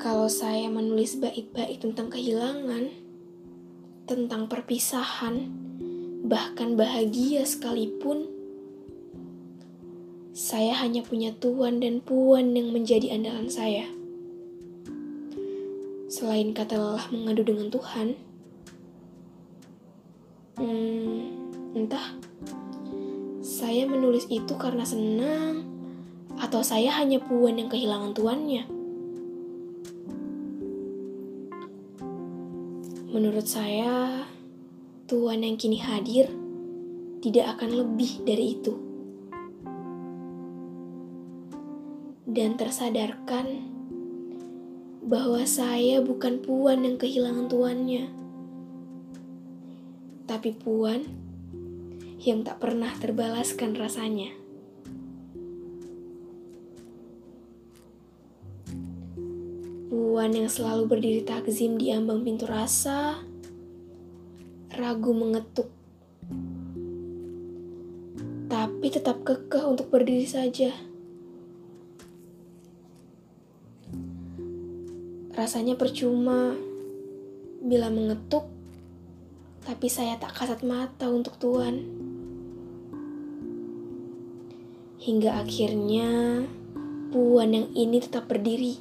Kalau saya menulis bait-bait tentang kehilangan, tentang perpisahan, bahkan bahagia sekalipun, saya hanya punya tuan dan puan yang menjadi andalan saya. Selain kata lelah mengadu dengan Tuhan, hmm, entah saya menulis itu karena senang atau saya hanya puan yang kehilangan tuannya. Menurut saya, tuan yang kini hadir tidak akan lebih dari itu. Dan tersadarkan bahwa saya bukan puan yang kehilangan tuannya, tapi puan yang tak pernah terbalaskan rasanya. Puan yang selalu berdiri takzim di ambang pintu rasa, ragu mengetuk, tapi tetap kekeh untuk berdiri saja. Rasanya percuma bila mengetuk, tapi saya tak kasat mata untuk Tuhan. Hingga akhirnya Puan yang ini tetap berdiri,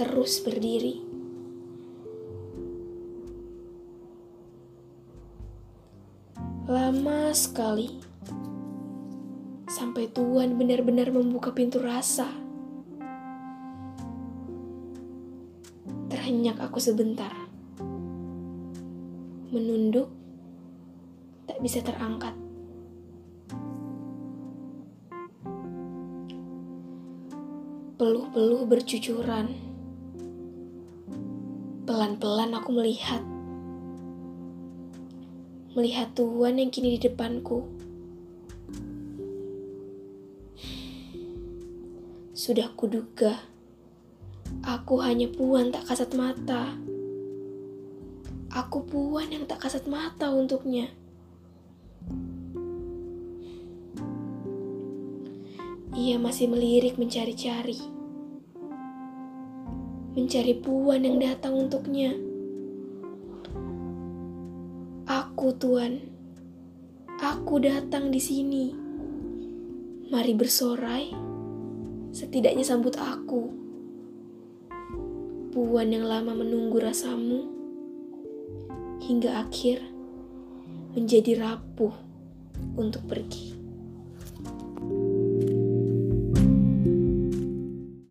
terus berdiri. Lama sekali sampai Tuhan benar-benar membuka pintu rasa. Terhenyak aku sebentar. Menunduk, tak bisa terangkat. Peluh-peluh bercucuran. Pelan-pelan aku melihat. Melihat Tuhan yang kini di depanku. Sudah kuduga Aku hanya puan tak kasat mata. Aku puan yang tak kasat mata untuknya. Ia masih melirik mencari-cari. Mencari puan yang datang untuknya. Aku, Tuan. Aku datang di sini. Mari bersorai. Setidaknya sambut aku. Puan yang lama menunggu rasamu hingga akhir menjadi rapuh untuk pergi.